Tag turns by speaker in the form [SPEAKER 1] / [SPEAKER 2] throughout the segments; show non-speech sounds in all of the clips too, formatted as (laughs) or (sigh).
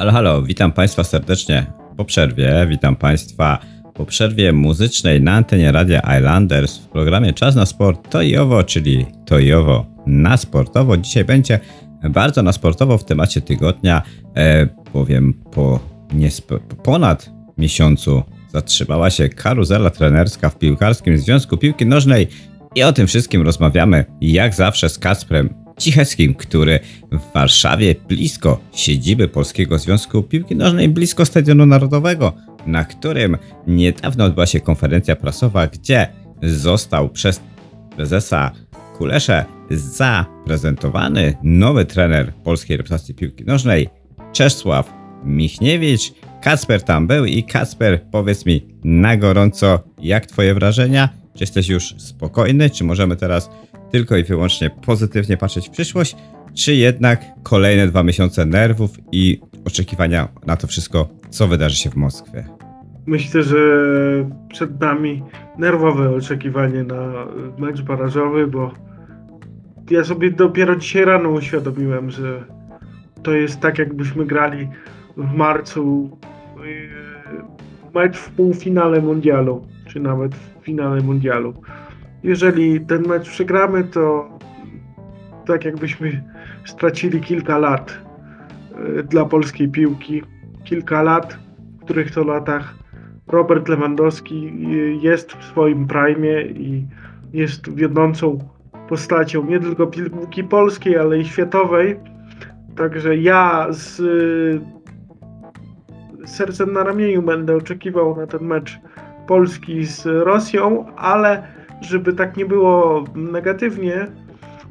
[SPEAKER 1] Halo, halo, witam Państwa serdecznie po przerwie. Witam Państwa po przerwie muzycznej na antenie Radia Islanders w programie Czas na Sport to i owo, czyli to i owo na sportowo. Dzisiaj będzie bardzo na sportowo w temacie tygodnia, e, bowiem po ponad miesiącu zatrzymała się karuzela trenerska w Piłkarskim Związku Piłki Nożnej i o tym wszystkim rozmawiamy jak zawsze z Kasprem Cicheckim, który w Warszawie, blisko siedziby Polskiego Związku Piłki Nożnej, blisko Stadionu Narodowego, na którym niedawno odbyła się konferencja prasowa, gdzie został przez prezesa Kulesze zaprezentowany nowy trener polskiej reprezentacji piłki nożnej, Czesław Michniewicz. Kacper tam był i Kacper, powiedz mi na gorąco, jak twoje wrażenia? Czy jesteś już spokojny? Czy możemy teraz tylko i wyłącznie pozytywnie patrzeć w przyszłość? Czy jednak kolejne dwa miesiące nerwów i oczekiwania na to wszystko, co wydarzy się w Moskwie?
[SPEAKER 2] Myślę, że przed nami nerwowe oczekiwanie na mecz barażowy, bo ja sobie dopiero dzisiaj rano uświadomiłem, że to jest tak, jakbyśmy grali w marcu yy, mecz w półfinale mundialu, czy nawet w finale mundialu. Jeżeli ten mecz przegramy, to tak jakbyśmy stracili kilka lat yy, dla polskiej piłki. Kilka lat, w których to latach Robert Lewandowski jest w swoim prime i jest wiodącą postacią nie tylko piłki polskiej, ale i światowej. Także ja z sercem na ramieniu będę oczekiwał na ten mecz Polski z Rosją, ale żeby tak nie było negatywnie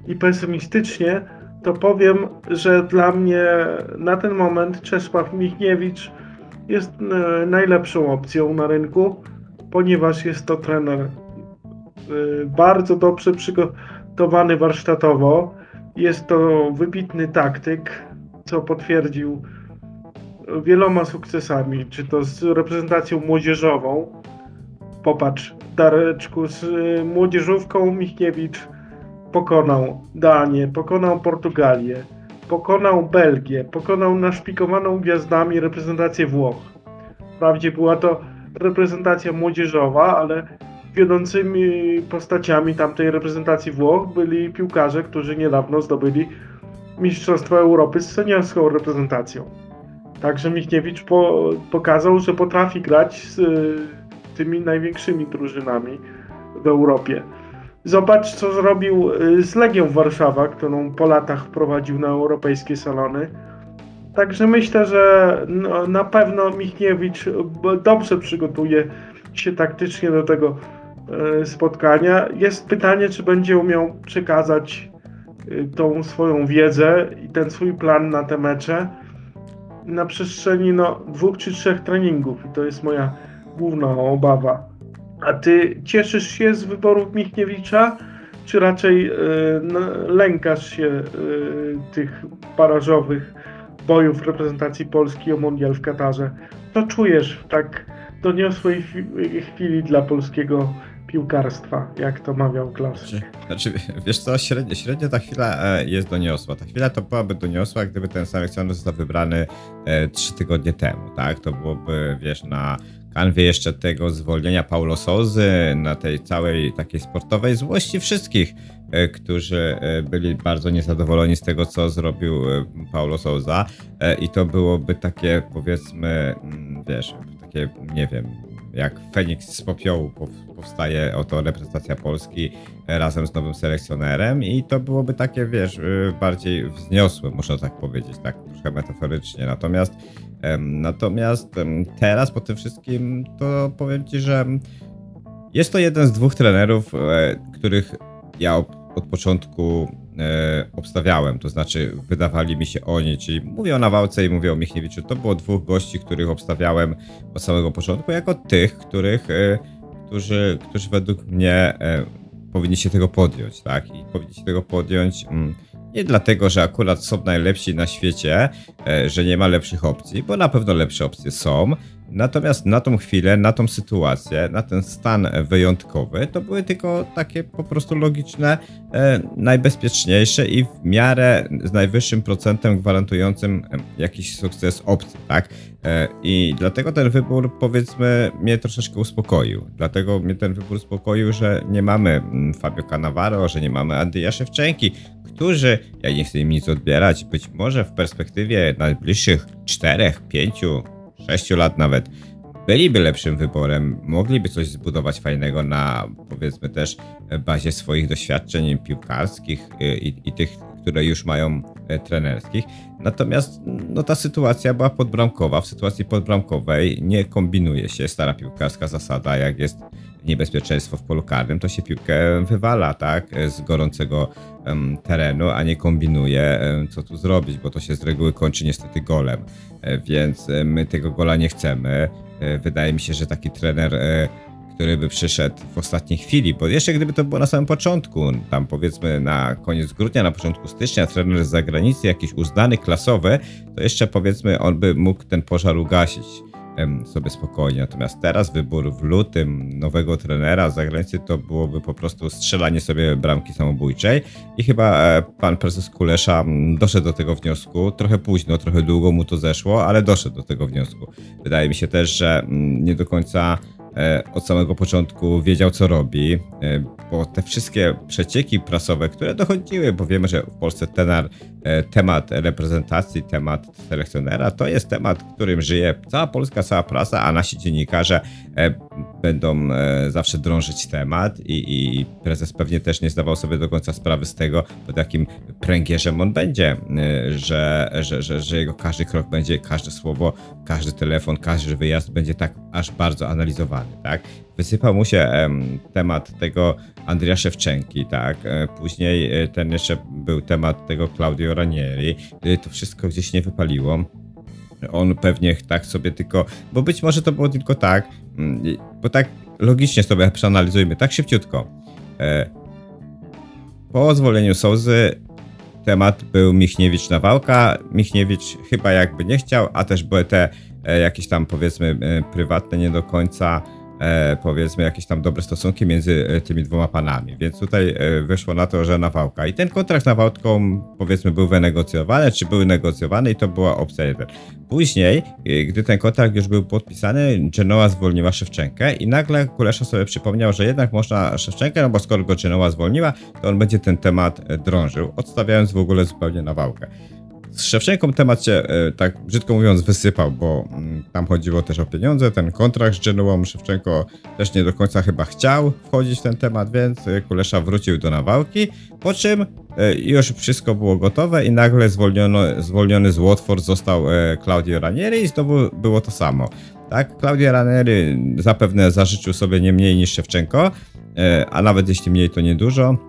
[SPEAKER 2] i pesymistycznie, to powiem, że dla mnie na ten moment Czesław Michniewicz jest e, najlepszą opcją na rynku, ponieważ jest to trener e, bardzo dobrze przygotowany warsztatowo. Jest to wybitny taktyk, co potwierdził wieloma sukcesami, czy to z reprezentacją młodzieżową. Popatrz, Dareczku, z e, młodzieżówką Michniewicz pokonał Danię, pokonał Portugalię pokonał Belgię, pokonał naszpikowaną gwiazdami reprezentację Włoch. Wprawdzie była to reprezentacja młodzieżowa, ale wiodącymi postaciami tamtej reprezentacji Włoch byli piłkarze, którzy niedawno zdobyli Mistrzostwo Europy z seniorską reprezentacją. Także Michniewicz po, pokazał, że potrafi grać z y, tymi największymi drużynami w Europie. Zobacz, co zrobił y, z Legią Warszawa, którą po latach wprowadził na europejskie salony. Także myślę, że no, na pewno Michniewicz dobrze przygotuje się taktycznie do tego y, spotkania. Jest pytanie, czy będzie umiał przekazać y, tą swoją wiedzę i ten swój plan na te mecze na przestrzeni no, dwóch czy trzech treningów. I to jest moja główna obawa. A ty cieszysz się z wyborów Michniewicza, czy raczej y, lękasz się y, tych barażowych bojów reprezentacji Polski o mundial w Katarze? Co czujesz w tak doniosłej chwili dla polskiego piłkarstwa, jak to mawiał Klaus.
[SPEAKER 1] Znaczy, wiesz co, średnio, średnio ta chwila e, jest doniosła. Ta chwila to byłaby doniosła, gdyby ten selekcjoner został wybrany trzy tygodnie temu, tak? To byłoby, wiesz, na kanwie jeszcze tego zwolnienia Paulo Souzy, na tej całej takiej sportowej złości wszystkich, e, którzy byli bardzo niezadowoleni z tego, co zrobił Paulo Souza i to byłoby takie, powiedzmy, mm, wiesz, takie, nie wiem, jak Feniks z popiołu powstaje oto reprezentacja Polski razem z nowym selekcjonerem i to byłoby takie, wiesz, y, bardziej wzniosłe, można tak powiedzieć, tak trochę metaforycznie. Natomiast natomiast teraz po tym wszystkim to powiem ci, że jest to jeden z dwóch trenerów, e, których ja od początku e, obstawiałem, to znaczy wydawali mi się oni, czyli mówię o Nawałce i mówię o Michniewiczu. To było dwóch gości, których obstawiałem od samego początku, jako tych, których, e, którzy, którzy według mnie e, powinni się tego podjąć, tak? I powinni się tego podjąć mm, nie dlatego, że akurat są najlepsi na świecie, e, że nie ma lepszych opcji, bo na pewno lepsze opcje są, Natomiast na tą chwilę, na tą sytuację, na ten stan wyjątkowy, to były tylko takie po prostu logiczne, e, najbezpieczniejsze i w miarę z najwyższym procentem gwarantującym e, jakiś sukces opcji, tak? E, I dlatego ten wybór, powiedzmy, mnie troszeczkę uspokoił. Dlatego mnie ten wybór uspokoił, że nie mamy mm, Fabio Cannavaro, że nie mamy Andrija Szewczenki, którzy, ja nie chcę im nic odbierać, być może w perspektywie najbliższych 4, 5, 6 lat nawet, byliby lepszym wyborem, mogliby coś zbudować fajnego na powiedzmy też bazie swoich doświadczeń piłkarskich y, i, i tych, które już mają e, trenerskich. Natomiast no, ta sytuacja była podbramkowa. W sytuacji podbramkowej nie kombinuje się stara piłkarska zasada, jak jest niebezpieczeństwo w polu karnym, to się piłkę wywala, tak, z gorącego um, terenu, a nie kombinuje, um, co tu zrobić, bo to się z reguły kończy niestety golem. E, więc e, my tego gola nie chcemy. E, wydaje mi się, że taki trener który by przyszedł w ostatniej chwili, bo jeszcze gdyby to było na samym początku, tam powiedzmy na koniec grudnia, na początku stycznia, trener z zagranicy, jakiś uznany, klasowy, to jeszcze powiedzmy on by mógł ten pożar ugasić sobie spokojnie. Natomiast teraz wybór w lutym nowego trenera z zagranicy to byłoby po prostu strzelanie sobie bramki samobójczej i chyba e, pan prezes Kulesza doszedł do tego wniosku, trochę późno, trochę długo mu to zeszło, ale doszedł do tego wniosku. Wydaje mi się też, że nie do końca od samego początku wiedział, co robi, e, bo te wszystkie przecieki prasowe, które dochodziły, bo wiemy, że w Polsce tenar, e, temat reprezentacji, temat selekcjonera, to jest temat, którym żyje cała Polska, cała prasa, a nasi dziennikarze będą zawsze drążyć temat i, i prezes pewnie też nie zdawał sobie do końca sprawy z tego, pod jakim pręgierzem on będzie, że, że, że, że jego każdy krok będzie, każde słowo, każdy telefon, każdy wyjazd będzie tak aż bardzo analizowany tak? Wysypał mu się em, temat tego Andrzeja Szewczenki, tak? E, później e, ten jeszcze był temat tego Claudio Ranieri. E, to wszystko gdzieś nie wypaliło. On pewnie tak sobie tylko, bo być może to było tylko tak, mm, bo tak logicznie sobie przeanalizujmy, tak szybciutko. Po zwolnieniu Sołzy temat był Michniewicz Nawałka. Michniewicz chyba jakby nie chciał, a też były te jakieś tam powiedzmy prywatne nie do końca e, powiedzmy jakieś tam dobre stosunki między e, tymi dwoma panami. Więc tutaj e, wyszło na to, że Nawałka. I ten kontrakt z Nawałką powiedzmy był wynegocjowany, czy był negocjowany i to była opcja. Później, e, gdy ten kontrakt już był podpisany, Genoa zwolniła Szewczenkę i nagle Kulesza sobie przypomniał, że jednak można Szewczenkę, no bo skoro go Genoa zwolniła, to on będzie ten temat drążył, odstawiając w ogóle zupełnie Nawałkę. Z Szewczenką temat się, e, tak brzydko mówiąc, wysypał, bo mm, tam chodziło też o pieniądze. Ten kontrakt z Genoą Szewczenko też nie do końca chyba chciał wchodzić w ten temat, więc e, Kulesza wrócił do nawałki, po czym e, już wszystko było gotowe i nagle zwolniono, zwolniony z Watford został Claudio Ranieri i znowu było to samo. Tak, Claudio Ranieri zapewne zażyczył sobie nie mniej niż Szewczenko, a nawet jeśli mniej, to niedużo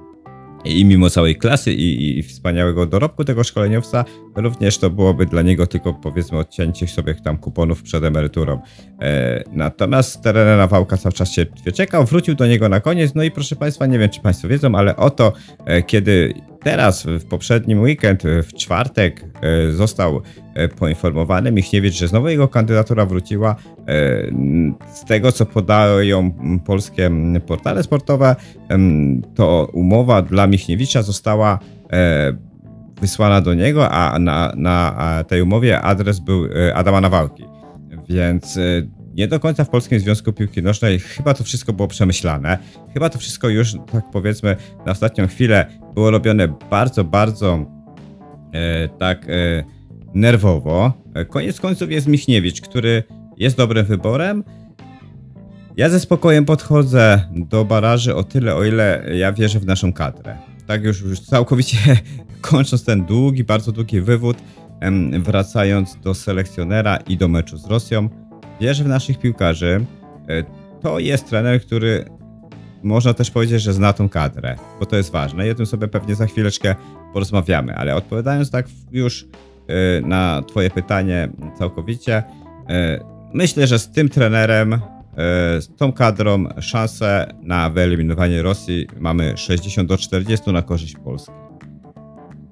[SPEAKER 1] i mimo całej klasy i, i, wspaniałego dorobku tego szkoleniowca, również to byłoby dla niego tylko powiedzmy odcięcie sobie tam kuponów przed emeryturą. E, natomiast Terena Wałka cały czas się czekał, wrócił do niego na koniec, no i proszę Państwa, nie wiem czy Państwo wiedzą, ale oto e, kiedy teraz w poprzednim weekend, w czwartek e, został e, poinformowany Michniewicz, że znowu jego kandydatura wróciła. E, z tego co podają polskie portale sportowe, to umowa dla Michniewicza została wysłana do niego, a na, na tej umowie adres był Adama Nawałki. Więc nie do końca w Polskim Związku Piłki Nożnej chyba to wszystko było przemyślane. Chyba to wszystko już, tak powiedzmy, na ostatnią chwilę było robione bardzo, bardzo e, tak e, nerwowo. Koniec końców jest Michniewicz, który jest dobrym wyborem. Ja ze spokojem podchodzę do baraży o tyle, o ile ja wierzę w naszą kadrę. Tak już, już całkowicie (laughs) kończąc ten długi, bardzo długi wywód, wracając do selekcjonera i do meczu z Rosją, wierzę w naszych piłkarzy. E, to jest trener, który można też powiedzieć, że zna tą kadrę, bo to jest ważne i o tym sobie pewnie za chwileczkę porozmawiamy, ale odpowiadając tak już e, na twoje pytanie całkowicie, e, myślę, że z tym trenerem, z tą kadrą szansę na wyeliminowanie Rosji mamy 60 do 40 na korzyść Polski.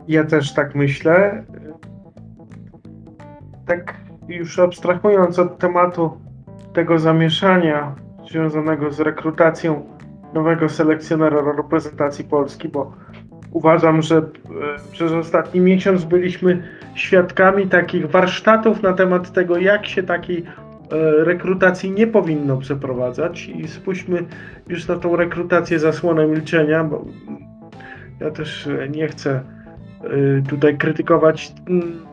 [SPEAKER 2] Ja też tak myślę. Tak już abstrahując od tematu tego zamieszania związanego z rekrutacją nowego selekcjonera reprezentacji Polski, bo uważam, że e, przez ostatni miesiąc byliśmy świadkami takich warsztatów na temat tego, jak się takiej e, rekrutacji nie powinno przeprowadzać. I spuśćmy już na tą rekrutację zasłonę milczenia, bo ja też e, nie chcę tutaj krytykować mm,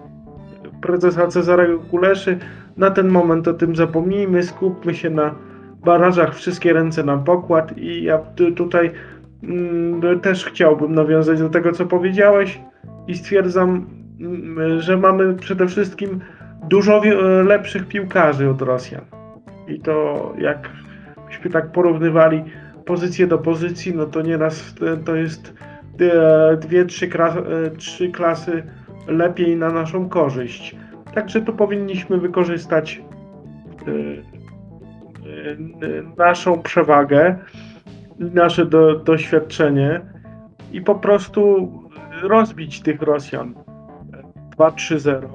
[SPEAKER 2] prezesa Cezarego Kuleszy. Na ten moment o tym zapomnijmy, skupmy się na barażach, wszystkie ręce na pokład i ja tutaj mm, też chciałbym nawiązać do tego, co powiedziałeś i stwierdzam, mm, że mamy przede wszystkim dużo lepszych piłkarzy od Rosjan. I to jakbyśmy tak porównywali pozycję do pozycji, no to nieraz to jest dwie, trzy, trzy klasy lepiej na naszą korzyść. Także tu powinniśmy wykorzystać y, y, naszą przewagę, nasze do, doświadczenie i po prostu rozbić tych Rosjan 2-3-0.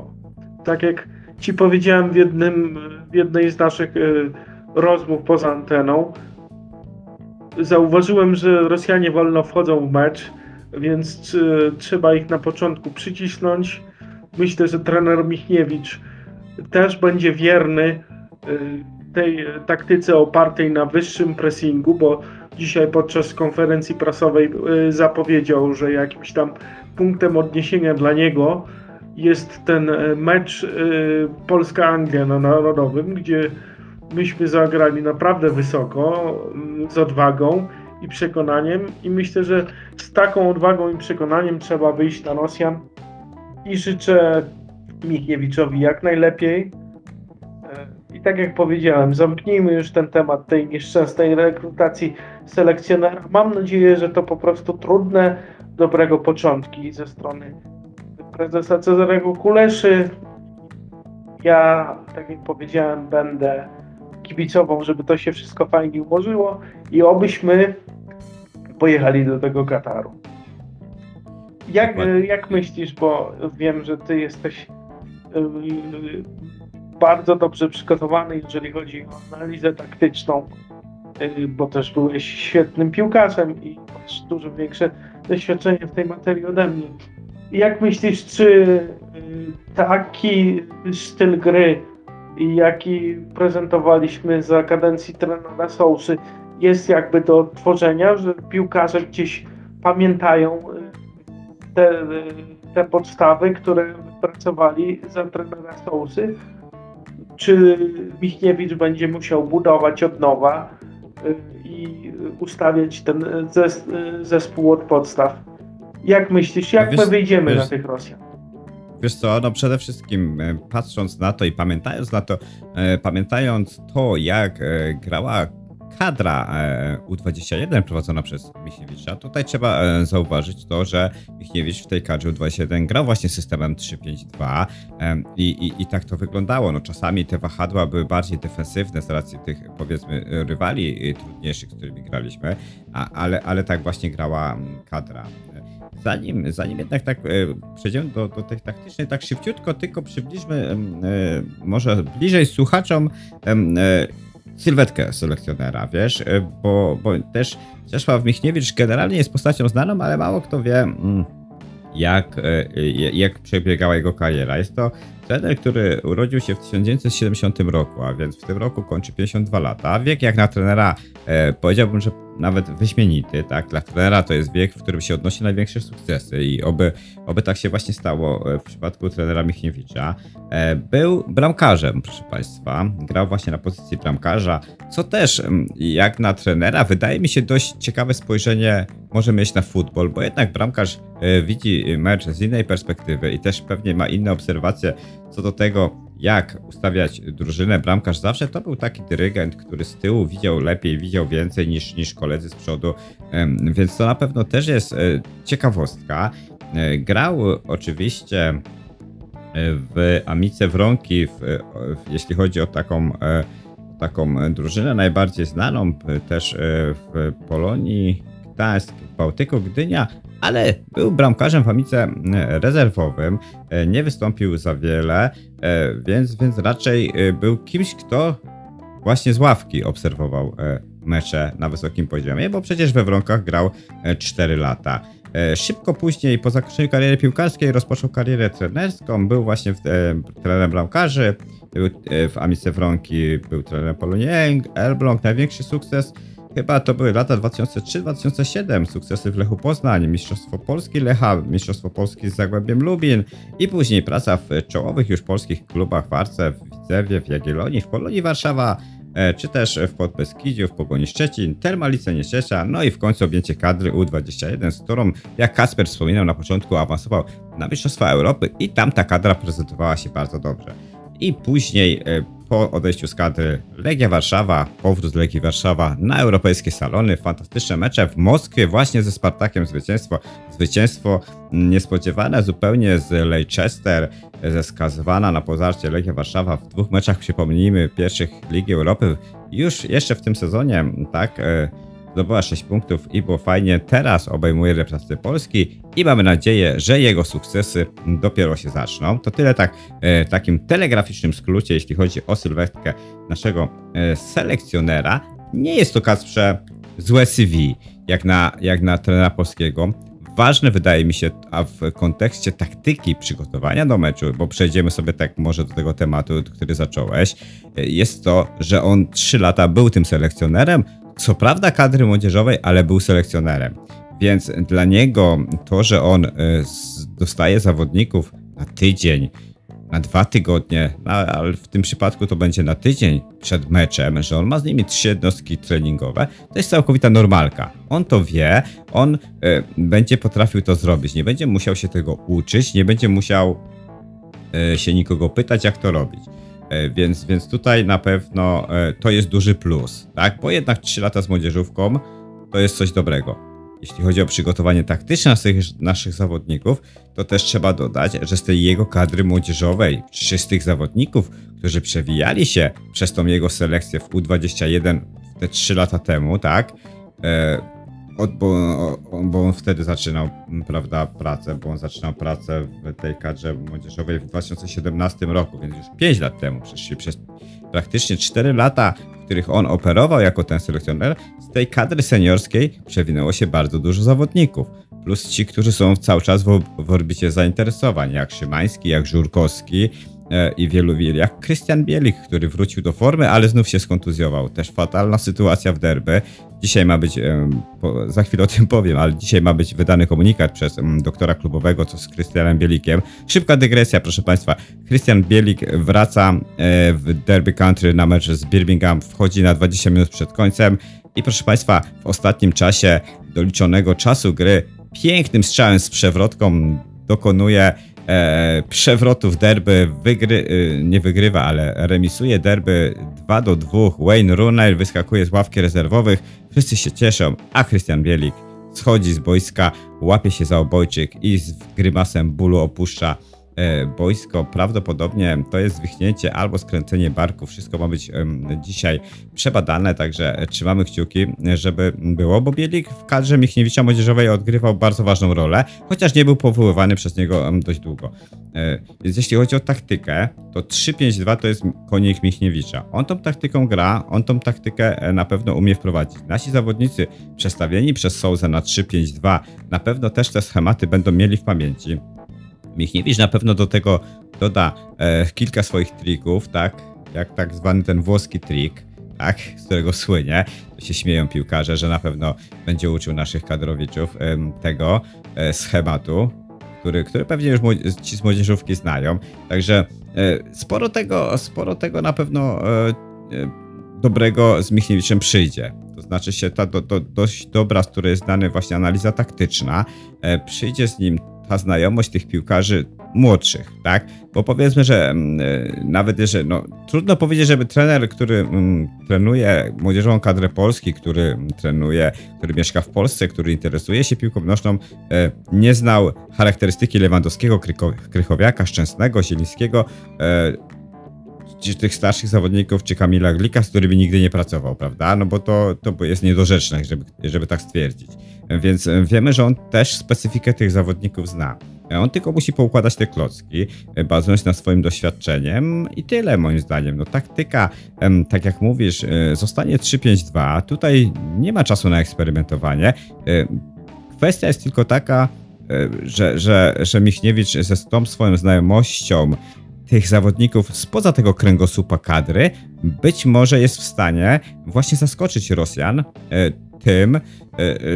[SPEAKER 2] Tak jak ci powiedziałem w, jednym, w jednej z naszych y, rozmów poza anteną, zauważyłem, że Rosjanie wolno wchodzą w mecz, więc trzeba ich na początku przycisnąć, myślę, że trener Michniewicz też będzie wierny y, tej taktyce opartej na wyższym pressingu, bo dzisiaj podczas konferencji prasowej y, zapowiedział, że jakimś tam punktem odniesienia dla niego jest ten y, mecz Polska-Anglia na Narodowym, gdzie myśmy zagrali naprawdę wysoko, z odwagą i przekonaniem i myślę, że z taką odwagą i przekonaniem trzeba wyjść na Rosjan i życzę Michniewiczowi jak najlepiej. E, I tak jak powiedziałem, zamknijmy już ten temat tej nieszczęsnej rekrutacji selekcjonera. Mam nadzieję, że to po prostu trudne, dobrego początki ze strony prezesa Cezarego Kuleszy. Ja, tak jak powiedziałem, będę kibicował, żeby to się wszystko fajnie ułożyło i obyśmy pojechali do tego Kataru. Jak, jak myślisz, bo wiem, że ty jesteś y, bardzo dobrze przygotowany, jeżeli chodzi o analizę taktyczną, y, bo też byłeś świetnym piłkarzem i masz dużo większe doświadczenie w tej materii ode mnie. Jak myślisz, czy y, taki styl gry, jaki prezentowaliśmy za kadencji trenera Sousy, jest jakby do tworzenia, że piłkarze gdzieś pamiętają te, te podstawy, które pracowali za trenera Sousy, czy Michniewicz będzie musiał budować od nowa y, i ustawiać ten zes zespół od podstaw. Jak myślisz, jak wiesz, my wyjdziemy wiesz, na tych Rosjan?
[SPEAKER 1] Wiesz co, no przede wszystkim e, patrząc na to i pamiętając na to, e, pamiętając to, jak e, grała kadra e, U21 prowadzona przez Michniewicza, tutaj trzeba zauważyć to, że Michniewicz w tej kadrze U21 grał właśnie systemem 3-5-2 i, i, i tak to wyglądało. No, czasami te wahadła były bardziej defensywne z racji tych powiedzmy rywali trudniejszych, z którymi graliśmy, a, ale, ale tak właśnie grała kadra. Zanim, zanim jednak tak e, przejdziemy do, do tych taktycznych, tak szybciutko tylko przybliżmy może bliżej słuchaczom sylwetkę selekcjonera, wiesz, bo, bo też Czesław Michniewicz generalnie jest postacią znaną, ale mało kto wie, mm, jak, jak przebiegała jego kariera. Jest to trener, który urodził się w 1970 roku, a więc w tym roku kończy 52 lata. Wiek jak na trenera e, powiedziałbym, że nawet wyśmienity, tak? Dla trenera to jest wiek, w którym się odnosi największe sukcesy i oby, oby tak się właśnie stało e, w przypadku trenera Michniewicza. E, był bramkarzem, proszę Państwa. Grał właśnie na pozycji bramkarza, co też jak na trenera wydaje mi się dość ciekawe spojrzenie może mieć na futbol, bo jednak bramkarz e, widzi mecz z innej perspektywy i też pewnie ma inne obserwacje co do tego, jak ustawiać drużynę, bramkarz zawsze to był taki dyrygent, który z tyłu widział lepiej, widział więcej niż, niż koledzy z przodu, więc to na pewno też jest e, ciekawostka. E, grał oczywiście e, w Amice Wronki, w, w, jeśli chodzi o taką, taką drużynę najbardziej znaną, też w Polonii, Gdańsk, Bałtyku, Gdynia, ale był bramkarzem w Amice rezerwowym, nie wystąpił za wiele, więc, więc raczej był kimś, kto właśnie z ławki obserwował e, mecze na wysokim poziomie, bo przecież we Wronkach grał e, 4 lata. E, Szybko później, po zakończeniu kariery piłkarskiej, rozpoczął karierę trenerską. Był właśnie w, e, trenerem bramkarzy, był e, w Amice Wronki, był trenerem Polonii Elbląg. Największy sukces chyba to były lata 2003-2007. Sukcesy w Lechu Poznań, Mistrzostwo Polski Lecha, Mistrzostwo Polski z Zagłębiem Lubin i później praca w czołowych już polskich klubach w Arce, w Widzewie, w Jagiellonii, w Polonii Warszawa, e, czy też w Podbeskidziu, w Pogoni Szczecin, Termalice Nieszczecia, no i w końcu objęcie kadry U21, z którą, jak Kasper wspominał na początku, awansował na Mistrzostwa Europy i tam ta kadra prezentowała się bardzo dobrze. I później e, po odejściu z kadry Legia Warszawa, powrót Legii Warszawa na europejskie salony, fantastyczne mecze w Moskwie właśnie ze Spartakiem zwycięstwo, zwycięstwo niespodziewane zupełnie z Leicester, ze skazywana na pozarcie Legia Warszawa. W dwóch meczach, przypomnijmy, pierwszych Ligi Europy, już jeszcze w tym sezonie, tak, e, zdobyła 6 punktów i było fajnie. Teraz obejmuje reprezentację Polski i mamy nadzieję, że jego sukcesy dopiero się zaczną. To tyle tak e, w takim telegraficznym skrócie, jeśli chodzi o sylwetkę naszego e, selekcjonera. Nie jest to Kasprze złe CV, jak na, jak na trenera polskiego. Ważne wydaje mi się, a w kontekście taktyki przygotowania do meczu, bo przejdziemy sobie tak może do tego tematu, który zacząłeś, e, jest to, że on 3 lata był tym selekcjonerem, co prawda kadry młodzieżowej, ale był selekcjonerem. Więc dla niego to, że on y, dostaje zawodników na tydzień, na dwa tygodnie, no, ale w tym przypadku to będzie na tydzień przed meczem, że on ma z nimi trzy jednostki treningowe, to jest całkowita normalka. On to wie, on y, będzie potrafił to zrobić, nie będzie musiał się tego uczyć, nie będzie musiał y, się nikogo pytać, jak to robić. E, Więc, więc tutaj na pewno e, to jest duży plus, tak? Bo jednak 3 lata z młodzieżówką to jest coś dobrego. Jeśli chodzi o przygotowanie taktyczne naszych, naszych zawodników, to też trzeba dodać, że z tej jego kadry młodzieżowej, czystych zawodników, którzy przewijali się przez tą jego selekcję w U21 te 3 lata temu, tak? Od, bo, bo on wtedy zaczynał, prawda, pracę, bo on zaczynał pracę w tej kadrze młodzieżowej w 2017 roku, więc już 5 lat temu, przecież przez praktycznie 4 lata, w których on operował jako ten selekcjoner, z tej kadry seniorskiej przewinęło się bardzo dużo zawodników. Plus ci, którzy są cały czas w, w orbicie zainteresowań, jak Szymański, jak Żurkowski, i wielu, wielu, jak Krystian Bielik, który wrócił do formy, ale znów się skontuzjował. Też fatalna sytuacja w derby. Dzisiaj ma być, za chwilę o tym powiem, ale dzisiaj ma być wydany komunikat przez doktora klubowego, co z Krystianem Bielikiem. Szybka dygresja, proszę Państwa. Krystian Bielik wraca e, w Derby Country na mecz z Birmingham, wchodzi na 20 minut przed końcem i proszę Państwa, w ostatnim czasie doliczonego czasu gry pięknym strzałem z przewrotką dokonuje e, przewrotu w derby, wygry, y, nie wygrywa, ale remisuje derby 2 do 2. Wayne Rooney wyskakuje z ławki rezerwowych, wszyscy się cieszą, a Christian Bielik schodzi z boiska, łapie się za obojczyk i z grymasem bólu opuszcza e, boisko. Prawdopodobnie to jest zwichnięcie albo skręcenie barku. Wszystko ma być dzisiaj przebadane, także e, trzymamy kciuki, e, żeby było, bo Bielik w kadrze Michniewicza Młodzieżowej odgrywał bardzo ważną rolę, chociaż nie był powoływany przez niego dość długo. E, Więc jeśli chodzi o taktykę, to 3-5-2 to jest konik Michniewicza. On tą taktyką gra, on tą taktykę e, na pewno umie wprowadzić. Nasi zawodnicy przestawieni przez Souza na 3-5-2 na pewno też te schematy będą mieli w pamięci. Michniewicz na pewno do tego doda e, kilka swoich trików, tak? Jak tak zwany ten włoski trik, tak? Z którego słynie. To się śmieją piłkarze, że na pewno będzie uczył naszych kadrowiczów em, tego e, schematu, który, który pewnie już ci z młodzieżówki znają. Także e, sporo tego, sporo tego na pewno e, e, dobrego z Michniewiczem przyjdzie. To znaczy się ta do, do, dość dobra, z której jest znany właśnie analiza taktyczna, e, przyjdzie z nim ta znajomość tych piłkarzy młodszych, tak? Bo powiedzmy, że mm, e, nawet jeżeli, no trudno powiedzieć, żeby trener, który mm, trenuje młodzieżową kadrę Polski, który mm, trenuje, który mieszka w Polsce, który interesuje się piłką nożną, e, nie znał charakterystyki Lewandowskiego, Krychowiaka, Szczęsnego, Zielińskiego, e, czy tych starszych zawodników, czy Kamila Glika, z którymi nigdy nie pracował, prawda? No bo to, to jest niedorzeczne, żeby, żeby tak stwierdzić. Więc wiemy, że on też specyfikę tych zawodników zna. On tylko musi poukładać te klocki, bazując na swoim doświadczeniem i tyle moim zdaniem. No taktyka, tak jak mówisz, e, zostanie 3-5-2. Tutaj nie ma czasu na eksperymentowanie. E, Kwestia jest tylko taka, e, że, że, że Michniewicz ze tą swoją znajomością tych zawodników spoza tego kręgosłupa kadry być może jest w stanie właśnie zaskoczyć Rosjan e, tym, e,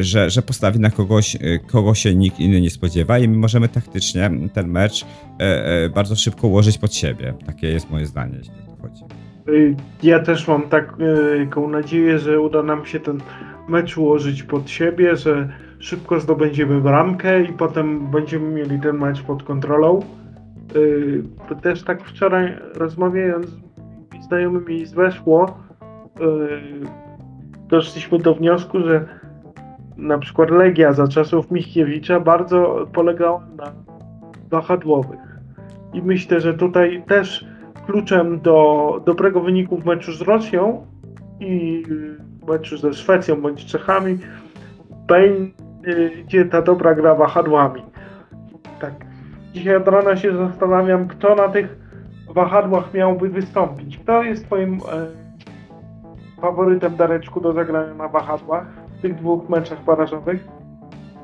[SPEAKER 1] że, że postawi na kogoś, e, kogo się nikt inny nie spodziewa i my możemy taktycznie ten mecz bardzo szybko ułożyć pod siebie. Takie jest moje zdanie, jeśli o to chodzi.
[SPEAKER 2] Y, Ja też mam taką nadzieję, że uda nam się ten mecz ułożyć pod siebie, że szybko zdobędziemy bramkę i potem będziemy mieli ten mecz pod kontrolą. Y, Też tak wczoraj rozmawiając z znajomymi z Weszło, y, doszliśmy do wniosku, że na przykład Legia za czasów Michniewicza bardzo polegała na wahadłowych. I myślę, że tutaj też kluczem do dobrego wyniku w meczu z Rosją i meczu ze Szwecją bądź Czechami będzie ta dobra gra wahadłami. Dzisiaj od rana się zastanawiam, kto na tych wahadłach miałby wystąpić. Kto jest twoim e, faworytem Dareczku do zagrania na wahadłach w tych dwóch meczach barażowych?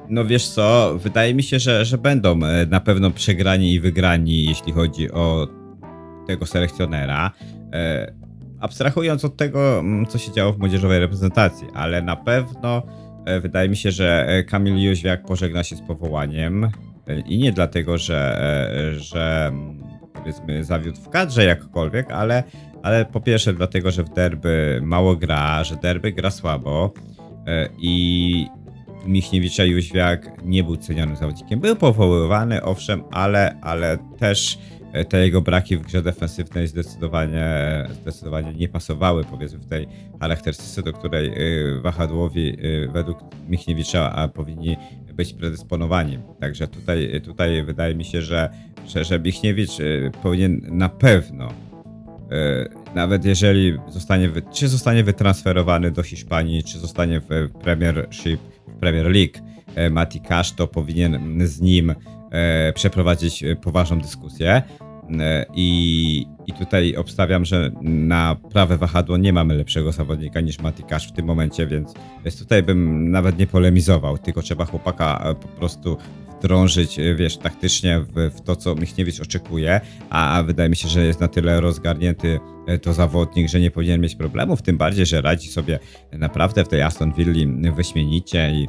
[SPEAKER 1] No wiesz co, wydaje mi się, że, że będą e, na pewno przegrani i wygrani, jeśli chodzi o tego selekcjonera. E, Abstrahując od tego, mm, co się działo w młodzieżowej reprezentacji, ale na pewno e, wydaje mi się, że e, Kamil Jóźwiak pożegna się z powołaniem i nie dlatego, że, e, że mm, powiedzmy zawiódł w kadrze jakkolwiek, ale, ale po pierwsze dlatego, że w derby mało gra, że derby gra słabo e, i Michniewicza Jóźwiak nie był cenionym zawodnikiem. Był powoływany, owszem, ale, ale też te jego braki w grze defensywnej zdecydowanie, zdecydowanie nie pasowały, powiedzmy, w tej charakterystyce, do której y, wahadłowi y, według Michniewicza a, powinni być predysponowani. Także tutaj, tutaj wydaje mi się, że, że, że Michniewicz y, powinien na pewno E, Nawet jeżeli zostanie, czy zostanie wytransferowany do Hiszpanii, czy zostanie w Premiership, Premier League, e, Mati Cash, to powinien z nim e, przeprowadzić e, poważną dyskusję. E, I, I tutaj obstawiam, że na prawe wahadło nie mamy lepszego zawodnika niż Mati Cash w tym momencie, więc, więc tutaj bym nawet nie polemizował, tylko trzeba chłopaka e, po prostu wdrążyć, e, wiesz, taktycznie w, w to, co Michniewicz oczekuje, a, a wydaje mi się, że jest na tyle rozgarnięty e, to zawodnik, że nie powinien mieć problemów, tym bardziej, że radzi sobie naprawdę w tej Aston Villa wyśmienicie i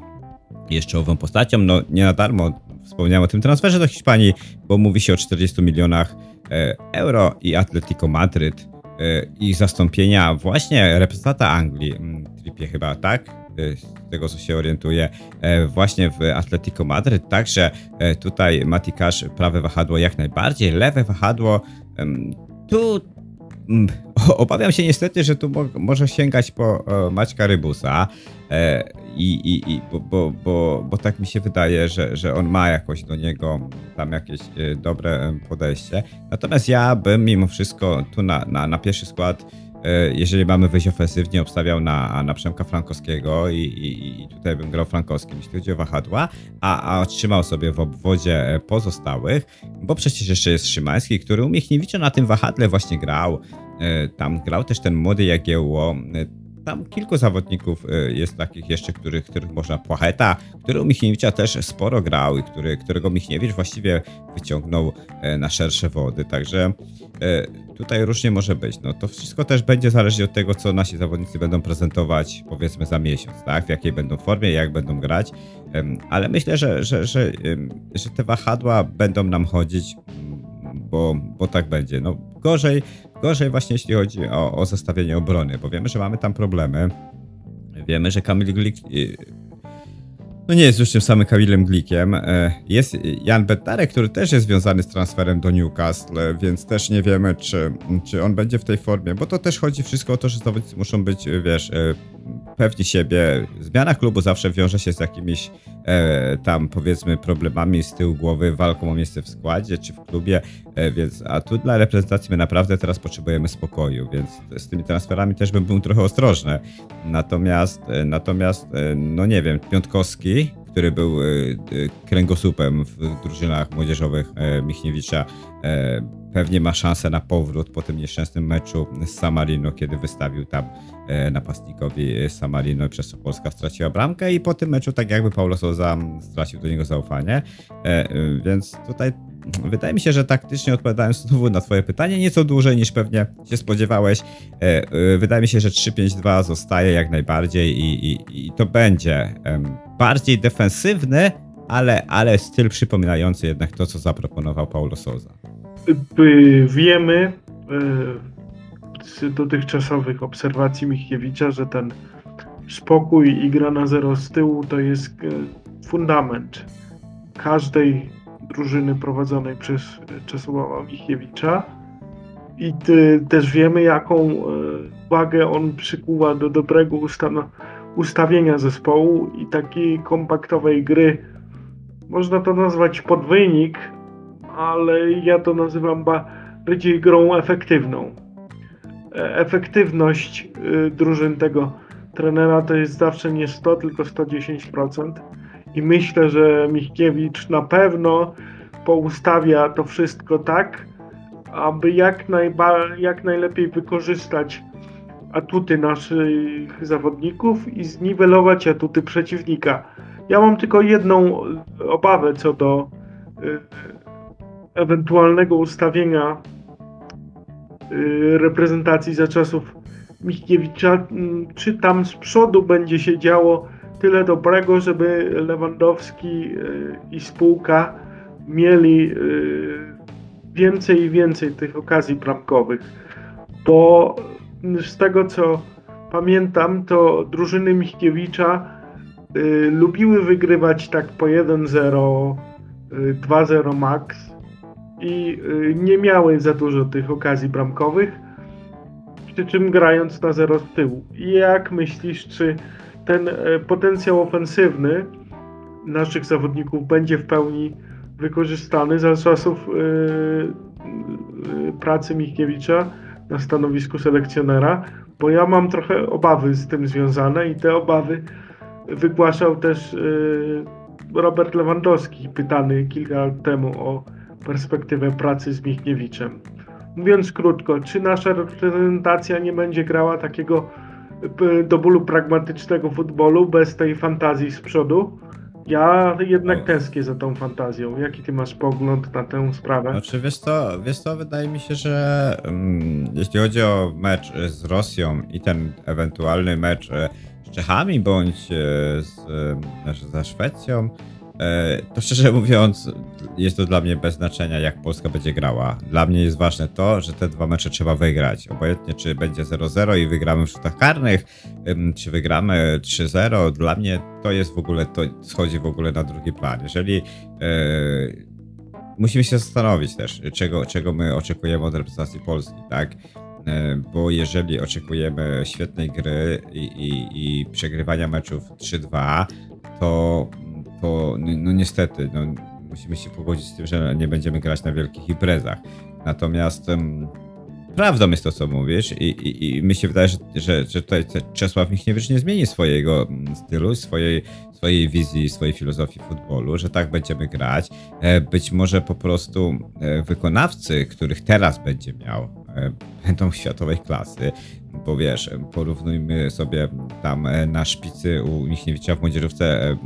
[SPEAKER 1] jest czołową postacią. No nie na darmo wspomniałem o tym transferze do Hiszpanii, bo mówi się o 40 milionach e, euro i Atletico Madryt e, i zastąpienia właśnie reprezentanta Anglii, mm, Trippier chyba, tak? E, Z tego co się orientuję, właśnie w Atletico Madryt. Także tutaj Mati Cash, prawe wahadło jak najbardziej, lewe wahadło tu (laughs) obawiam się niestety, że tu mo może sięgać po e, Maćka Rybusa e, i, i, i bo, bo, bo, bo tak mi się wydaje, że, że on ma jakoś do niego tam jakieś e, dobre e, podejście. Natomiast ja bym mimo wszystko tu na, na, na pierwszy skład jeżeli mamy wyjść ofensywnie, obstawiał na, na Przemka Frankowskiego i, i, i tutaj bym grał Frankowskim, jeśli chodzi o wahadła, a, a trzymał sobie w obwodzie e, pozostałych, bo przecież jeszcze jest Szymański, który u Michniewicza na tym wahadle właśnie grał. E, Tam grał też ten młody Jagiełło. Tam kilku zawodników e, jest takich jeszcze, których, których można Płacheta, który u Michniewicza też sporo grał i który, którego Michniewicz właściwie wyciągnął e, na szersze wody. Także e, tutaj różnie może być. No to wszystko też będzie zależeć od tego, co nasi zawodnicy będą prezentować powiedzmy za miesiąc, tak? W jakiej będą formie, jak będą grać. Ale myślę, że, że, że, że te wahadła będą nam chodzić, bo, bo tak będzie. No gorzej, gorzej właśnie jeśli chodzi o, o obrony, bo wiemy, że mamy tam problemy. Wiemy, że Kamil Glik y, no nie jest już tym samym Kamilem Glikiem. E, Jest Jan Bednarek, który też jest związany z transferem do Newcastle, więc też nie wiemy, czy, czy on będzie w tej formie, bo to też chodzi wszystko o to, że zawodnicy muszą być, wiesz, e, pewni siebie. Zmiana klubu zawsze wiąże się z jakimiś e, tam, powiedzmy, problemami z tyłu głowy, walką o miejsce w składzie czy w klubie, więc, a tu dla reprezentacji my naprawdę teraz potrzebujemy spokoju, więc z tymi transferami też bym był trochę ostrożny. Natomiast, natomiast, no nie wiem, Piątkowski, który był y, y, kręgosłupem w drużynach młodzieżowych e, Michniewicza, e, pewnie ma szansę na powrót po tym nieszczęsnym meczu z Samarino, kiedy wystawił tam e, napastnikowi Samarino, przez co Polska straciła bramkę i po tym meczu tak jakby Paulo Souza stracił do niego zaufanie, więc tutaj wydaje mi się, że taktycznie odpowiadając znowu na twoje pytanie, nieco dłużej niż pewnie się spodziewałeś, wydaje mi się, że 3-5-2 zostaje jak najbardziej i, i, i to będzie bardziej defensywny, ale, ale styl przypominający jednak to, co zaproponował Paulo Souza.
[SPEAKER 2] Wiemy e, z dotychczasowych obserwacji Michniewicza, że ten spokój i gra na zero z tyłu to jest e, fundament każdej drużyny prowadzonej przez Czesława Michniewicza. I też wiemy, jaką e, wagę on przykuwa do dobrego ustawienia zespołu i takiej kompaktowej gry. Można to nazwać podwynik, ale ja to nazywam bardziej grą efektywną. E, efektywność drużyn tego trenera to jest zawsze nie 100, tylko 110%. I myślę, że Michkiewicz na pewno poustawia to wszystko tak, aby jak, najba- jak najlepiej wykorzystać atuty naszych zawodników i zniwelować atuty przeciwnika. Ja mam tylko jedną obawę co do y, ewentualnego ustawienia y, reprezentacji za czasów Michniewicza, mm, czy tam z przodu będzie się działo tyle dobrego, żeby Lewandowski y, i spółka mieli y, więcej i więcej tych okazji bramkowych. Bo z tego co pamiętam, to drużyny Michniewicza lubiły wygrywać tak po 1-0, 2-0 max i y, nie miały za dużo tych okazji bramkowych, przy czym grając na zero z tyłu. I jak myślisz, czy ten e, potencjał ofensywny naszych zawodników będzie w pełni wykorzystany za czasów yy, yy, pracy Michniewicza na stanowisku selekcjonera? Bo ja mam trochę obawy z tym związane i te obawy wygłaszał też Robert Lewandowski, pytany kilka lat temu o perspektywę pracy z Michniewiczem. Mówiąc krótko, czy nasza reprezentacja nie będzie grała takiego e, do bólu pragmatycznego futbolu bez tej fantazji z przodu? Ja jednak tęsknię za tą fantazją. Jaki ty masz pogląd na tę sprawę?
[SPEAKER 1] Znaczy, wiesz co, wiesz co wydaje mi się, że um, jeśli chodzi o mecz z Rosją i ten ewentualny mecz e, z Czechami bądź e, z, ze Szwecją, E, to szczerze mówiąc, jest to dla mnie bez znaczenia, jak Polska będzie grała. Dla mnie jest ważne to, że te dwa mecze trzeba wygrać. Obojętnie, czy będzie 0-0 i wygramy w rzutach karnych, czy wygramy 3-0, dla mnie to jest w ogóle, to schodzi w ogóle na drugi plan. Jeżeli e, musimy się zastanowić też, czego, czego my oczekujemy od reprezentacji Polski, tak? E, bo jeżeli oczekujemy świetnej gry i, i, i przegrywania meczów 3-2, to to no niestety, no, musimy się pogodzić z tym, że nie będziemy grać na wielkich imprezach. Natomiast um, prawdą jest to, co mówisz i, i, i mi się wydaje, że, że, że tutaj Czesław Michniewicz nie zmieni swojego stylu, swojej, swojej wizji, swojej filozofii futbolu, że tak będziemy grać. E, być może po prostu e, wykonawcy, których teraz będzie miał, e, będą światowej klasy, bo wiesz, porównujmy sobie tam na szpicy u Michniewicza w młodzieżówce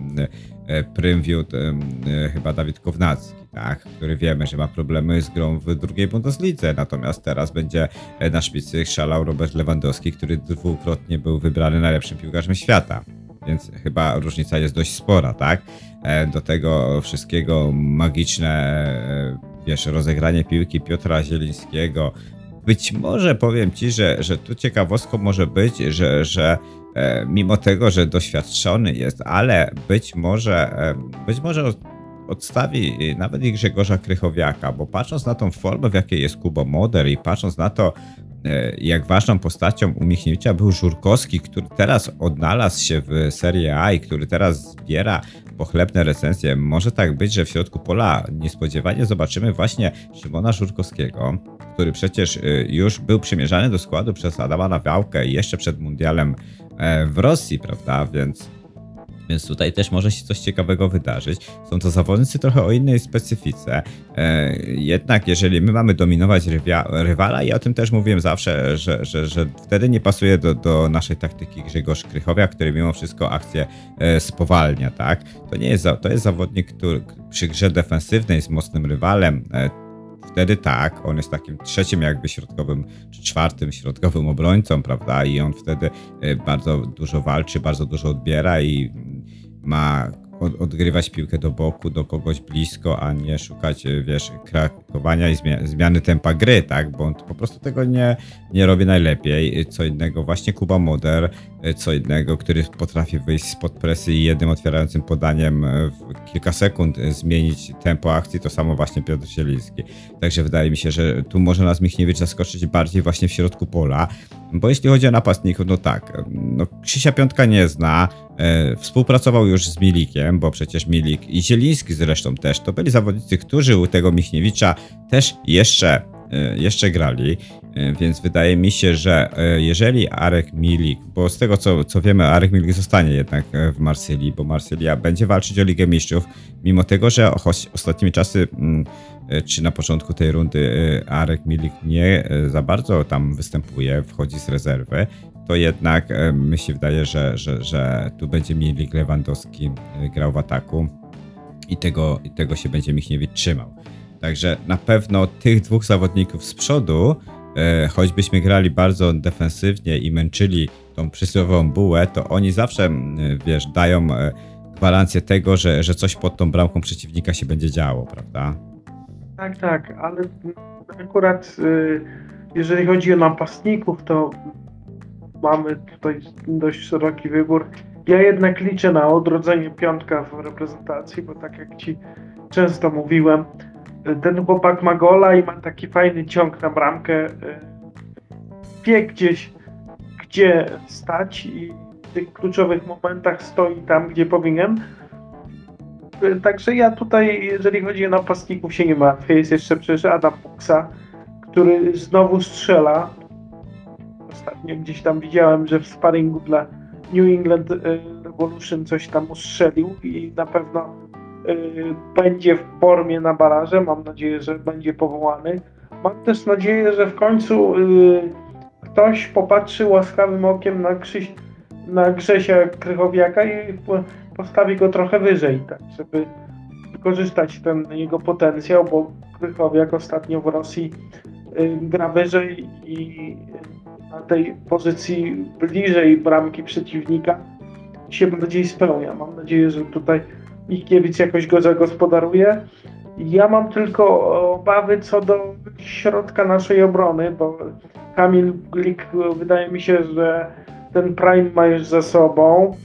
[SPEAKER 1] E, Prymwiód e, chyba Dawid Kownacki, tak, który wiemy, że ma problemy z grą w drugiej Bundeslidze, natomiast teraz będzie e, na szpicy szalał Robert Lewandowski, który dwukrotnie był wybrany najlepszym piłkarzem świata. Więc chyba różnica jest dość spora, tak? Do tego wszystkiego magiczne, wiesz, rozegranie piłki Piotra Zielińskiego. Być może powiem ci, że, że tu ciekawostką może być, że, że E, mimo tego, że doświadczony jest, ale być może, e, być może odstawi nawet i Grzegorza Krychowiaka, bo patrząc na tą formę, w jakiej jest Kubo Moder i patrząc na to, e, jak ważną postacią u Michniewicza był Żurkowski, który teraz odnalazł się w Serie A i który teraz zbiera pochlebne recenzje. Może tak być, że w środku pola niespodziewanie zobaczymy właśnie Szymona Żurkowskiego, który przecież już był przymierzany do składu przez Adama Nawałkę jeszcze przed mundialem E, w Rosji, prawda? Więc Więc tutaj też może się coś ciekawego wydarzyć. Są to zawodnicy trochę o innej specyfice. E, jednak jeżeli my mamy dominować rywala, i o tym też mówiłem zawsze, że, że, że wtedy nie pasuje do, do naszej taktyki Grzegorz Krychowia, który mimo wszystko akcję e, spowalnia, tak? To nie jest, to jest zawodnik, który przy grze defensywnej z mocnym rywalem e, wtedy tak, on jest takim trzecim jakby środkowym, czy czwartym środkowym obrońcą, prawda? I on wtedy e, bardzo dużo walczy, bardzo dużo odbiera i ma od, odgrywać piłkę do boku, do kogoś blisko, a nie szukać, e, wiesz, i zmia zmiany tempa gry, tak? Bo on po prostu tego nie, nie robi najlepiej. Co innego właśnie Kuba Moder, co innego, który potrafi wyjść spod presji i jednym otwierającym podaniem w kilka sekund zmienić tempo akcji, to samo właśnie Piotr Zieliński. Także wydaje mi się, że tu może nas Michniewicz zaskoczyć bardziej właśnie w środku pola, bo jeśli chodzi o napastników, no tak, no Krzysia Piątka nie zna, e, współpracował już z Milikiem, bo przecież Milik i Zieliński zresztą też, to byli zawodnicy, którzy u tego Michniewicza też jeszcze, e, jeszcze grali, e, więc wydaje mi się, że e, jeżeli Arek Milik, bo z tego co, co wiemy, Arek Milik zostanie jednak w Marsylii, bo Marsylia będzie walczyć o Ligę Mistrzów, mimo tego, że choć ostatnimi czasy mm, czy na początku tej rundy Arek Milik nie za bardzo tam występuje, wchodzi z rezerwy, to jednak mi się wydaje, że, że, że tu będzie Milik Lewandowski grał w ataku i tego, i tego się będzie Michniewicz trzymał. Także na pewno tych dwóch zawodników z przodu, e, choćbyśmy grali bardzo defensywnie i męczyli tą przysłowiową bułę, to oni zawsze, wiesz, dają e, gwarancję tego, że, że coś pod tą bramką przeciwnika się będzie działo, prawda?
[SPEAKER 2] Tak, tak, ale akurat y, jeżeli chodzi o napastników, to mamy tutaj dość szeroki wybór. Ja jednak liczę na odrodzenie piątka w reprezentacji, bo tak jak ci często mówiłem, ten chłopak ma gola i ma taki fajny ciąg na bramkę. y, Wie gdzieś, gdzie stać i w tych kluczowych momentach stoi tam, gdzie powinien. Y, Także ja tutaj, jeżeli chodzi o napastników, się nie martwię. Jest jeszcze przecież Adam Buksa, który znowu strzela. Ostatnio gdzieś tam widziałem, że w sparingu dla New England y, Revolution coś tam ustrzelił i na pewno będzie w formie na baraże. Mam nadzieję, że będzie powołany. Mam też nadzieję, że w końcu y, ktoś popatrzy łaskawym okiem na, Krzyś, na Grzesia Krychowiaka i po- postawi go trochę wyżej, tak, żeby wykorzystać ten jego potencjał, bo Krychowiak ostatnio w Rosji y, gra wyżej i na tej pozycji bliżej bramki przeciwnika się bardziej spełnia. Mam nadzieję, że tutaj Michniewicz jakoś go zagospodaruje. Ja mam tylko obawy co do środka naszej obrony, bo Kamil Glik wydaje mi się, że ten prime ma już za sobą.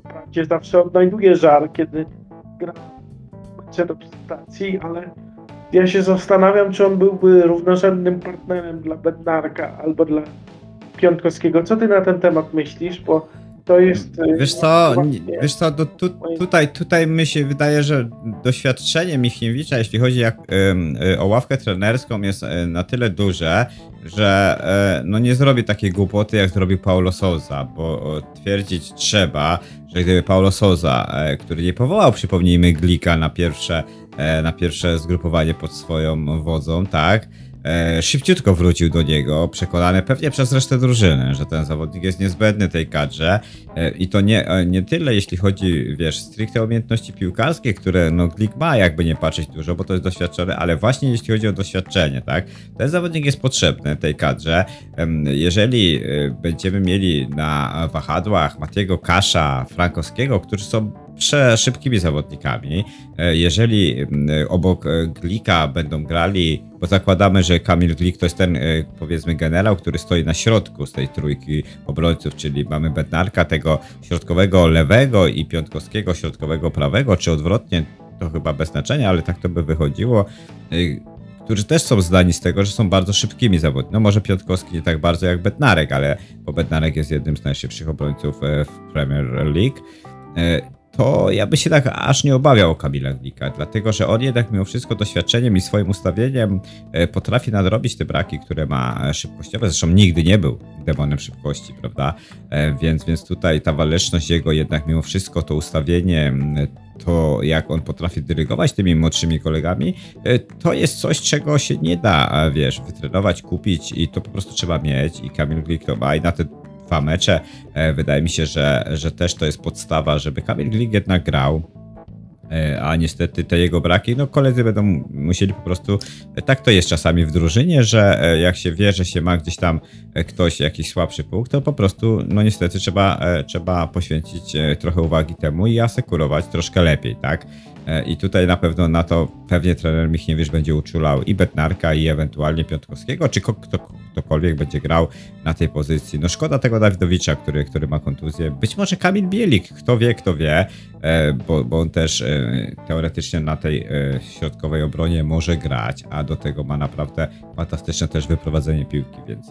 [SPEAKER 2] Wprawdzie zawsze odnajduje żar, kiedy gra w reprezentacji, ale ja się zastanawiam, czy on byłby równorzędnym partnerem dla Bednarka albo dla Piątkowskiego. Co ty na ten temat myślisz? Bo to jest. y,
[SPEAKER 1] Wiesz co,
[SPEAKER 2] właśnie-
[SPEAKER 1] nie- wiesz co, tu, tutaj, tutaj mi się wydaje, że doświadczenie Michniewicza, jeśli chodzi jak, y, o ławkę trenerską, jest y, na tyle duże, że no nie zrobi takiej głupoty, jak zrobił Paulo Souza, bo twierdzić trzeba, że gdyby Paulo Souza, e, który nie powołał, przypomnijmy, Glika na pierwsze, e, na pierwsze zgrupowanie pod swoją wodzą, tak, e, szybciutko wrócił do niego, przekonany pewnie przez resztę drużyny, że ten zawodnik jest niezbędny tej kadrze e, i to nie, e, nie tyle jeśli chodzi, wiesz, stricte umiejętności piłkarskie, które no Glik ma jakby nie patrzeć dużo, bo to jest doświadczony, ale właśnie jeśli chodzi o doświadczenie, tak, ten zawodnik jest potrzebny tej kadrze. Em, Jeżeli e, będziemy mieli na wahadłach Matiego Kasza, Frankowskiego, którzy są przeszybkimi zawodnikami. E, Jeżeli obok e, Glika będą grali, bo zakładamy, że Kamil Glik to jest ten e, powiedzmy generał, który stoi na środku z tej trójki obrońców, czyli mamy Bednarka tego środkowego lewego i Piątkowskiego środkowego prawego, czy odwrotnie, to chyba bez znaczenia, ale tak to by wychodziło. Którzy też są zdani z tego, że są bardzo szybkimi zawodnikami. No może Piątkowski nie tak bardzo jak Bednarek, ale bo Bednarek jest jednym z najszybszych obrońców w Premier League. E, to ja by się tak aż nie obawiał o Kamila Glika, dlatego że on jednak mimo wszystko doświadczeniem i swoim ustawieniem e, potrafi nadrobić te braki, które ma szybkościowe. Zresztą nigdy nie był demonem szybkości, prawda? E, więc, więc tutaj ta waleczność jego jednak mimo wszystko to ustawienie, to jak on potrafi dyrygować tymi młodszymi kolegami, e, to jest coś, czego się nie da, wiesz, wytrenować, kupić i to po prostu trzeba mieć i Kamil Glik to ma i na te dwa mecze. E, wydaje mi się, że, że też to jest podstawa, żeby Kamil Glik jednak grał. E, a niestety te jego braki, no koledzy będą musieli po prostu, e, tak to jest czasami w drużynie, że jak się wie, że się ma gdzieś tam ktoś jakiś słabszy punkt, to po prostu, no niestety trzeba, trzeba poświęcić trochę uwagi temu i asekurować troszkę lepiej, tak? E, I tutaj na pewno na to pewnie trener Michniewicz będzie uczulał i Betnarka, i ewentualnie Piątkowskiego, czy kto, ktokolwiek będzie grał na tej pozycji. No szkoda tego Dawidowicza, który, który ma kontuzję. Być może Kamil Bielik, kto wie, kto wie, e, bo, bo on też e, teoretycznie na tej środkowej obronie może grać, a do tego ma naprawdę fantastyczne też wyprowadzenie piłki, więc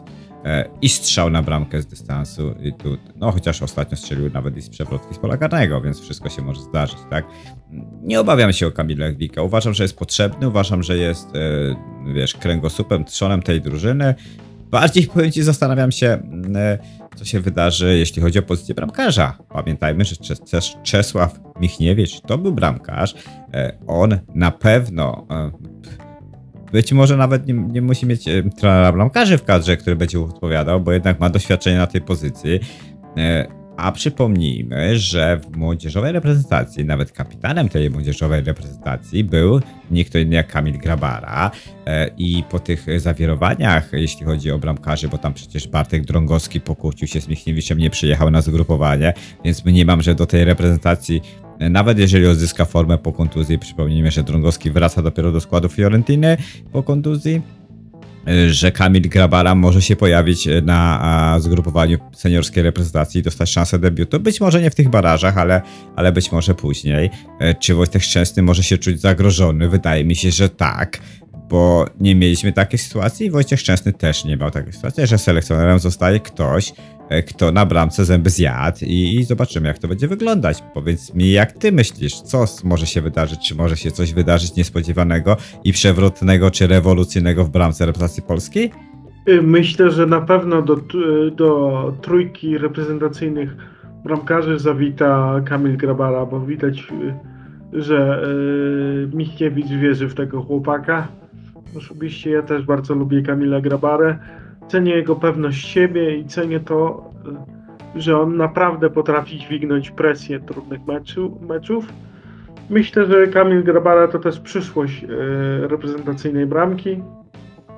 [SPEAKER 1] i strzał na bramkę z dystansu. I tu, no chociaż ostatnio strzelił nawet i z przewrotki z pola karnego, więc wszystko się może zdarzyć, tak? Nie obawiam się o Kamila Gwika. Uważam, że jest potrzebny, uważam, że jest, e, wiesz, kręgosłupem, trzonem tej drużyny. Bardziej (laughs) powiem ci, zastanawiam się, e, co się wydarzy, jeśli chodzi o pozycję bramkarza. Pamiętajmy, że Czesław Michniewicz to był bramkarz. On na pewno być może nawet nie, nie musi mieć e, trenera bramkarzy w kadrze, który będzie odpowiadał, bo jednak ma doświadczenie na tej pozycji. E, a przypomnijmy, że w młodzieżowej reprezentacji, nawet kapitanem tej młodzieżowej reprezentacji był nikt inny jak Kamil Grabara. E, I po tych zawirowaniach, jeśli chodzi o bramkarzy, bo tam przecież Bartek Drągowski pokłócił się z Michniewiczem, nie przyjechał na zgrupowanie, więc mniemam, że do tej reprezentacji nawet jeżeli odzyska formę po kontuzji, przypomnijmy, że Drągowski wraca dopiero do składu Fiorentiny po kontuzji, że Kamil Grabara może się pojawić na zgrupowaniu seniorskiej reprezentacji i dostać szansę debiutu. Być może nie w tych barażach, ale, ale być może później. E, czy Wojtek Szczęsny może się czuć zagrożony? Wydaje mi się, że tak bo nie mieliśmy takiej sytuacji i Wojciech Szczęsny też nie miał takiej sytuacji, że selekcjonerem zostaje ktoś, e, kto na bramce zęby zjadł i, zobaczymy, jak to będzie wyglądać. Powiedz mi, jak ty myślisz, co może się wydarzyć, czy może się coś wydarzyć niespodziewanego i przewrotnego, czy rewolucyjnego w bramce reprezentacji polskiej?
[SPEAKER 2] Y, myślę, że na pewno do, do trójki reprezentacyjnych bramkarzy zawita Kamil Grabara, bo widać, y, że y, Michniewicz wierzy w tego chłopaka Osobiście ja też bardzo lubię Kamila Grabarę. Cenię jego pewność siebie i cenię to, e, że on naprawdę potrafi dźwignąć presję trudnych meczu, meczów. Myślę, że Kamil Grabara to też przyszłość e, reprezentacyjnej bramki.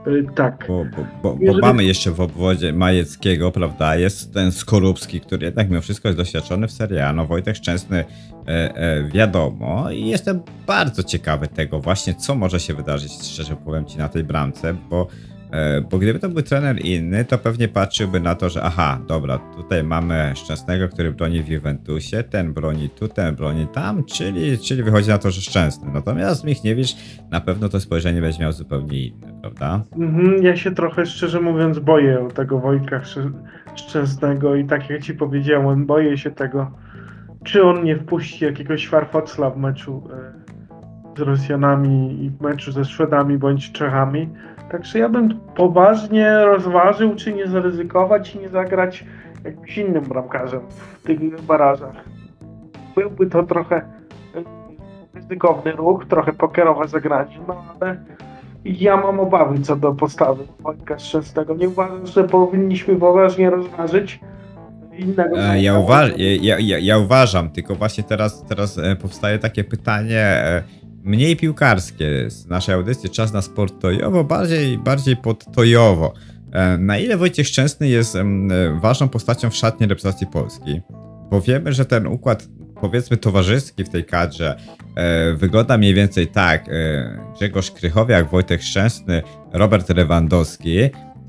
[SPEAKER 2] E, tak.
[SPEAKER 1] Bo, bo, bo, bo mamy jeszcze w obwodzie Majeckiego, prawda, jest ten Skorupski, który jednak mimo wszystko jest doświadczony w Serie A. No Wojtek Szczęsny e, e, wiadomo i jestem bardzo ciekawy tego właśnie, co może się wydarzyć, szczerze powiem Ci, na tej bramce, bo bo gdyby to był trener inny, to pewnie patrzyłby na to, że aha, dobra, tutaj mamy Szczęsnego, który broni w Juventusie, ten broni tu, ten broni tam, czyli, czyli wychodzi na to, że Szczęsny. Natomiast Michniewicz na pewno to spojrzenie będzie miał zupełnie inne, prawda?
[SPEAKER 2] Mhm, ja się trochę, szczerze mówiąc, boję tego Wojtka Szczęsnego i tak jak ci powiedziałem, boję się tego, czy on nie wpuści jakiegoś farfocla w meczu e, Rosjanami i w meczu ze Szwedami bądź Czechami, Także ja bym poważnie rozważył, czy nie zaryzykować i nie zagrać jakimś innym bramkarzem w tych barażach. Byłby to trochę e, ryzykowny ruch, trochę pokerowe zagranie, no ale ja mam obawy co do postawy Wojtka Szczęsnego. Nie uważam, że powinniśmy poważnie rozważyć innego.
[SPEAKER 1] E, ja, uwa- ja, ja, ja, uważam, tylko właśnie teraz, teraz e, powstaje takie pytanie mniej piłkarskie z naszej audycji Czas na sport tojowo, bardziej, bardziej podtojowo. E, na ile Wojciech Szczęsny jest ważną postacią w szatni reprezentacji Polski? Bo wiemy, że ten układ powiedzmy towarzyski w tej kadrze e, wygląda mniej więcej tak. E, Grzegorz Krychowiak, Wojtek Szczęsny, Robert Lewandowski.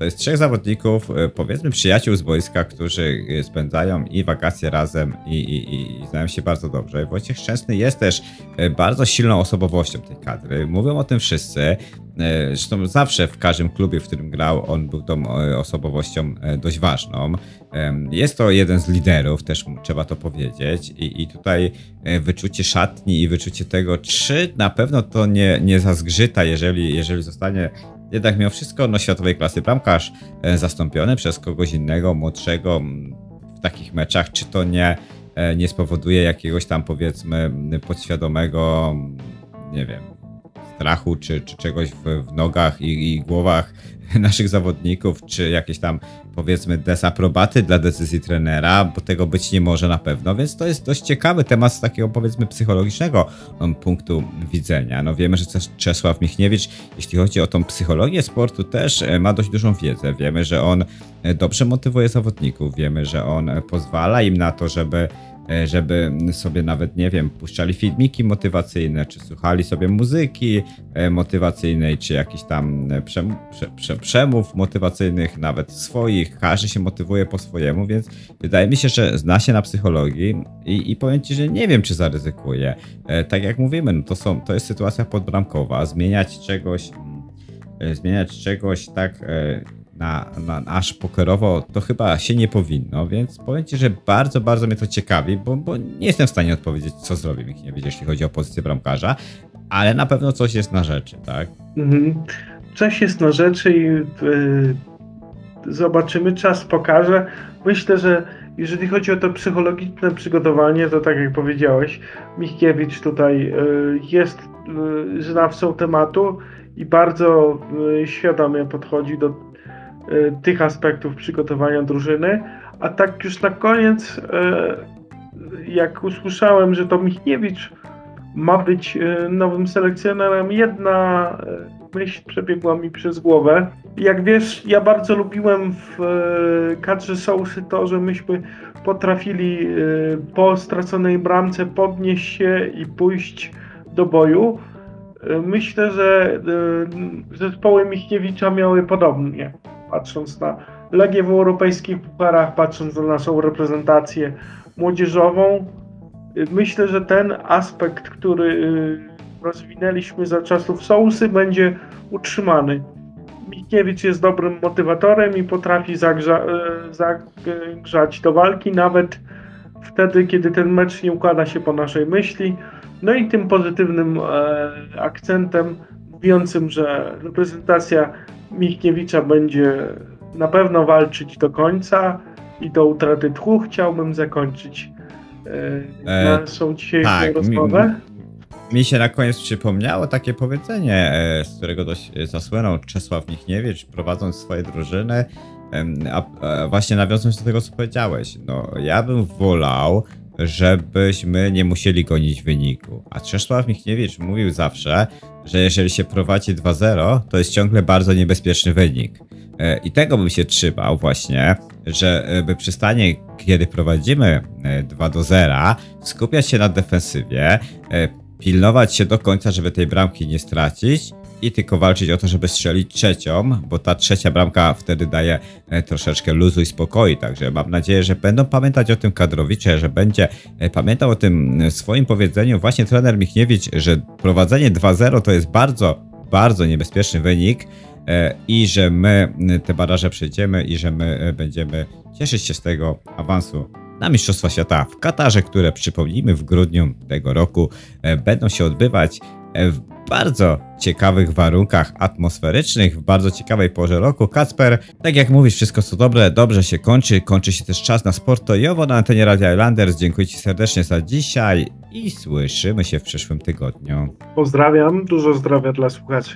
[SPEAKER 1] To jest trzech zawodników, e, powiedzmy przyjaciół z boiska, którzy e, spędzają i wakacje razem i, i, i znają się bardzo dobrze. Wojciech Szczęsny jest też e, bardzo silną osobowością tej kadry. Mówią o tym wszyscy. Zresztą zawsze w każdym klubie, w którym grał, on był tą osobowością dość ważną. Jest to jeden z liderów, też trzeba to powiedzieć. I, i tutaj wyczucie szatni i wyczucie tego, czy na pewno to nie, nie zazgrzyta, jeżeli, jeżeli zostanie jednak mimo wszystko no, światowej klasy bramkarz e, zastąpiony przez kogoś innego, młodszego w takich meczach, czy to nie, e, nie spowoduje jakiegoś tam powiedzmy podświadomego, nie wiem, strachu czy, czy czegoś w, w nogach i, i głowach (laughs) naszych zawodników, czy jakieś tam powiedzmy desaprobaty dla decyzji trenera, bo tego być nie może na pewno, więc to jest dość ciekawy temat z takiego powiedzmy psychologicznego um, punktu widzenia. No wiemy, że Czesław Michniewicz, jeśli chodzi o tą psychologię sportu, też e, ma dość dużą wiedzę. Wiemy, że on e, dobrze motywuje zawodników, wiemy, że on e, pozwala im na to, żeby żeby sobie nawet, nie wiem, puszczali filmiki motywacyjne, czy słuchali sobie muzyki e, motywacyjnej, czy jakiś tam e, prze, prze, przemów motywacyjnych, nawet swoich. Każdy się motywuje po swojemu, więc wydaje mi się, że zna się na psychologii i, i powiem Ci, że nie wiem, czy zaryzykuje. Tak jak mówimy, no to, są, to jest sytuacja podbramkowa. Zmieniać czegoś, mm, zmieniać czegoś tak na, na aż pokerowo, to chyba się nie powinno, więc powiem Ci, że bardzo, bardzo mnie to ciekawi, bo, bo nie jestem w stanie odpowiedzieć, co zrobi Michniewicz, jeśli chodzi o pozycję bramkarza, ale na pewno coś jest na rzeczy, tak? Mhm.
[SPEAKER 2] Coś jest na rzeczy i yy, zobaczymy, czas pokaże. Myślę, że jeżeli chodzi o to psychologiczne przygotowanie, to tak jak powiedziałeś, Michniewicz tutaj yy, jest yy, znawcą tematu i bardzo świadomie podchodzi do Y, tych aspektów przygotowania drużyny. A tak już na koniec, y, jak usłyszałem, że to Michniewicz ma być y, nowym selekcjonerem, jedna myśl przebiegła mi przez głowę. Jak wiesz, ja bardzo lubiłem w kadrze Sousy to, że myśmy potrafili po straconej bramce podnieść się i pójść do boju. Myślę, że zespoły Michniewicza miały podobnie patrząc na Legię w europejskich pucharach, patrząc na naszą reprezentację młodzieżową. Myślę, że ten aspekt, który y, rozwinęliśmy za czasów Sousy, będzie utrzymany. Mikiewicz jest dobrym motywatorem i potrafi zagrza, y, zagrzać do walki, nawet wtedy, kiedy ten mecz nie układa się po naszej myśli. No i tym pozytywnym e, akcentem mówiącym, że reprezentacja Michniewicza będzie na pewno walczyć do końca i do utraty tchu chciałbym zakończyć e, e naszą dzisiejszą tak, rozmowę.
[SPEAKER 1] Mi, mi, się na koniec przypomniało takie powiedzenie, e, z którego dość zasłynął Czesław Michniewicz, prowadząc swoje drużyny, a, a właśnie nawiązując do tego, co powiedziałeś. No, ja bym wolał, żebyśmy nie musieli gonić wyniku. A Czesław Michniewicz mówił zawsze, że jeżeli się prowadzi 2-0, to jest ciągle bardzo niebezpieczny wynik. E, I tego bym się trzymał właśnie, że e, przy stanie, kiedy prowadzimy 2 e, 0, skupiać się na defensywie, pilnować się do końca, żeby tej bramki nie stracić i tylko walczyć o to, żeby strzelić trzecią, bo ta trzecia bramka wtedy daje e, troszeczkę luzu i spokoju, także mam nadzieję, że będą pamiętać o tym kadrowicze, że będzie e, pamiętał o tym e, swoim powiedzeniu. Właśnie trener Michniewicz, że prowadzenie 2-0 to jest bardzo, bardzo niebezpieczny wynik i że my te baraże przejdziemy i że my będziemy cieszyć się z tego awansu na Mistrzostwa Świata w Katarze, które przypomnijmy w grudniu tego roku będą się odbywać w bardzo ciekawych warunkach atmosferycznych, w bardzo ciekawej porze roku. Kacper, tak jak mówisz, wszystko co dobre, dobrze się kończy. Kończy się też czas na sportojowo na antenie Radia Islanders. Dziękuję Ci serdecznie za dzisiaj i słyszymy się w przyszłym tygodniu.
[SPEAKER 2] Pozdrawiam, dużo zdrowia dla słuchaczy.